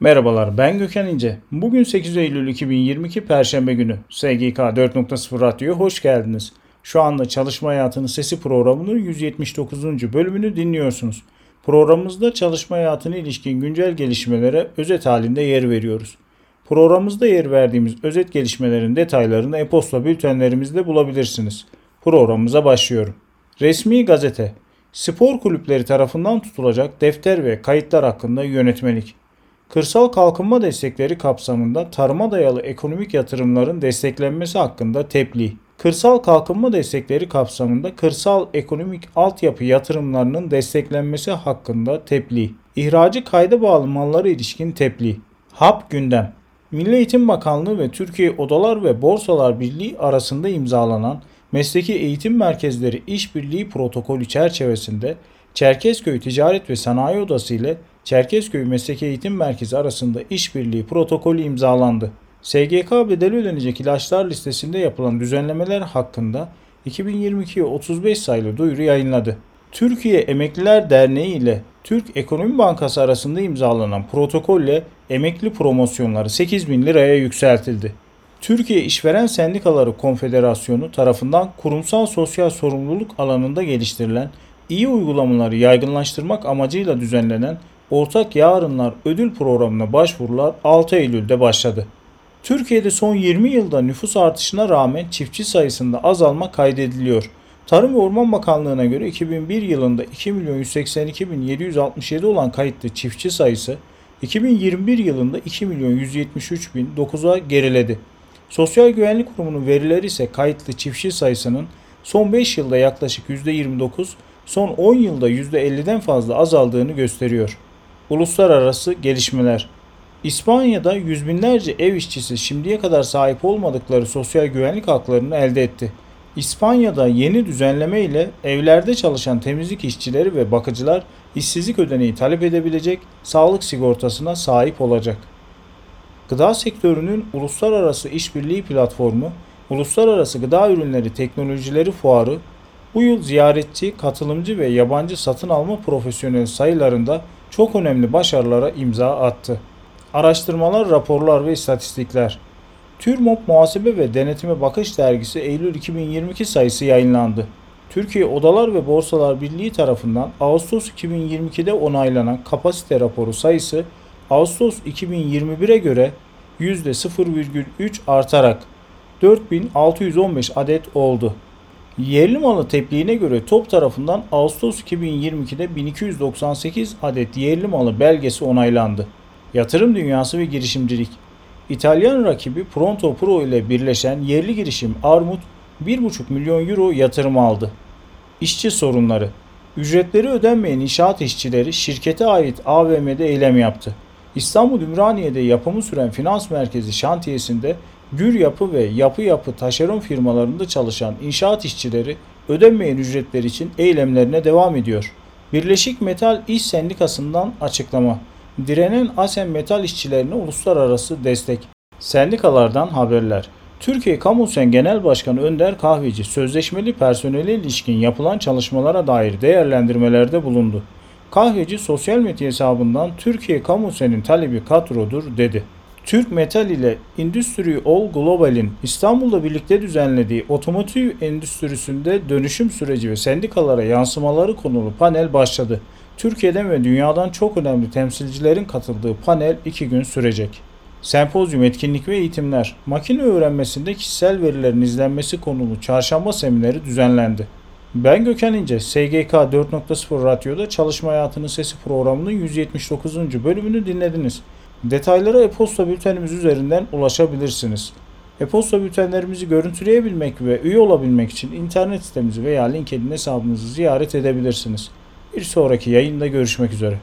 Merhabalar ben Gökhan İnce. Bugün 8 Eylül 2022 Perşembe günü. SGK 4.0 Radyo'ya hoş geldiniz. Şu anda Çalışma Hayatının Sesi programının 179. bölümünü dinliyorsunuz. Programımızda çalışma hayatına ilişkin güncel gelişmelere özet halinde yer veriyoruz. Programımızda yer verdiğimiz özet gelişmelerin detaylarını e-posta bültenlerimizde bulabilirsiniz. Programımıza başlıyorum. Resmi gazete Spor kulüpleri tarafından tutulacak defter ve kayıtlar hakkında yönetmelik. Kırsal kalkınma destekleri kapsamında tarıma dayalı ekonomik yatırımların desteklenmesi hakkında tebliğ. Kırsal kalkınma destekleri kapsamında kırsal ekonomik altyapı yatırımlarının desteklenmesi hakkında tebliğ. İhracı kayda bağlı mallara ilişkin tebliğ. HAP gündem. Milli Eğitim Bakanlığı ve Türkiye Odalar ve Borsalar Birliği arasında imzalanan Mesleki Eğitim Merkezleri İşbirliği Protokolü çerçevesinde Çerkezköy Ticaret ve Sanayi Odası ile Çerkezköy Mesleki Eğitim Merkezi arasında işbirliği protokolü imzalandı. SGK bedeli ödenecek ilaçlar listesinde yapılan düzenlemeler hakkında 2022'ye 35 sayılı duyuru yayınladı. Türkiye Emekliler Derneği ile Türk Ekonomi Bankası arasında imzalanan protokolle emekli promosyonları 8 bin liraya yükseltildi. Türkiye İşveren Sendikaları Konfederasyonu tarafından kurumsal sosyal sorumluluk alanında geliştirilen iyi uygulamaları yaygınlaştırmak amacıyla düzenlenen Ortak Yarınlar Ödül Programı'na başvurular 6 Eylül'de başladı. Türkiye'de son 20 yılda nüfus artışına rağmen çiftçi sayısında azalma kaydediliyor. Tarım ve Orman Bakanlığı'na göre 2001 yılında 2 milyon 182 bin 767 olan kayıtlı çiftçi sayısı 2021 yılında 2 milyon 173 bin 9'a geriledi. Sosyal Güvenlik Kurumu'nun verileri ise kayıtlı çiftçi sayısının son 5 yılda yaklaşık %29, son 10 yılda %50'den fazla azaldığını gösteriyor. Uluslararası gelişmeler İspanya'da yüz binlerce ev işçisi şimdiye kadar sahip olmadıkları sosyal güvenlik haklarını elde etti. İspanya'da yeni düzenleme ile evlerde çalışan temizlik işçileri ve bakıcılar işsizlik ödeneği talep edebilecek sağlık sigortasına sahip olacak. Gıda sektörünün uluslararası işbirliği platformu, Uluslararası Gıda Ürünleri Teknolojileri Fuarı bu yıl ziyaretçi, katılımcı ve yabancı satın alma profesyonel sayılarında çok önemli başarılara imza attı. Araştırmalar, raporlar ve istatistikler. TÜRMOP Muhasebe ve Denetime Bakış Dergisi Eylül 2022 sayısı yayınlandı. Türkiye Odalar ve Borsalar Birliği tarafından Ağustos 2022'de onaylanan kapasite raporu sayısı Ağustos 2021'e göre %0,3 artarak 4615 adet oldu. Yerli malı tebliğine göre TOP tarafından Ağustos 2022'de 1298 adet yerli malı belgesi onaylandı. Yatırım dünyası ve girişimcilik İtalyan rakibi Pronto Pro ile birleşen yerli girişim Armut 1,5 milyon euro yatırım aldı. İşçi sorunları Ücretleri ödenmeyen inşaat işçileri şirkete ait AVM'de eylem yaptı. İstanbul Ümraniye'de yapımı süren finans merkezi şantiyesinde Gür Yapı ve Yapı Yapı taşeron firmalarında çalışan inşaat işçileri ödenmeyen ücretler için eylemlerine devam ediyor. Birleşik Metal İş Sendikası'ndan açıklama. Direnen Asem Metal işçilerine uluslararası destek. Sendikalardan haberler. Türkiye Kamusen Genel Başkanı Önder Kahveci sözleşmeli personele ilişkin yapılan çalışmalara dair değerlendirmelerde bulundu. Kahveci sosyal medya hesabından Türkiye Kamusen'in talebi kadrodur dedi. Türk Metal ile Industry All Global'in İstanbul'da birlikte düzenlediği otomotiv endüstrisinde dönüşüm süreci ve sendikalara yansımaları konulu panel başladı. Türkiye'den ve dünyadan çok önemli temsilcilerin katıldığı panel iki gün sürecek. Sempozyum, etkinlik ve eğitimler, makine öğrenmesinde kişisel verilerin izlenmesi konulu çarşamba semineri düzenlendi. Ben Gökhan İnce, SGK 4.0 Radyo'da Çalışma Hayatının Sesi programının 179. bölümünü dinlediniz. Detaylara e-posta bültenimiz üzerinden ulaşabilirsiniz. E-posta bültenlerimizi görüntüleyebilmek ve üye olabilmek için internet sitemizi veya LinkedIn hesabımızı ziyaret edebilirsiniz. Bir sonraki yayında görüşmek üzere.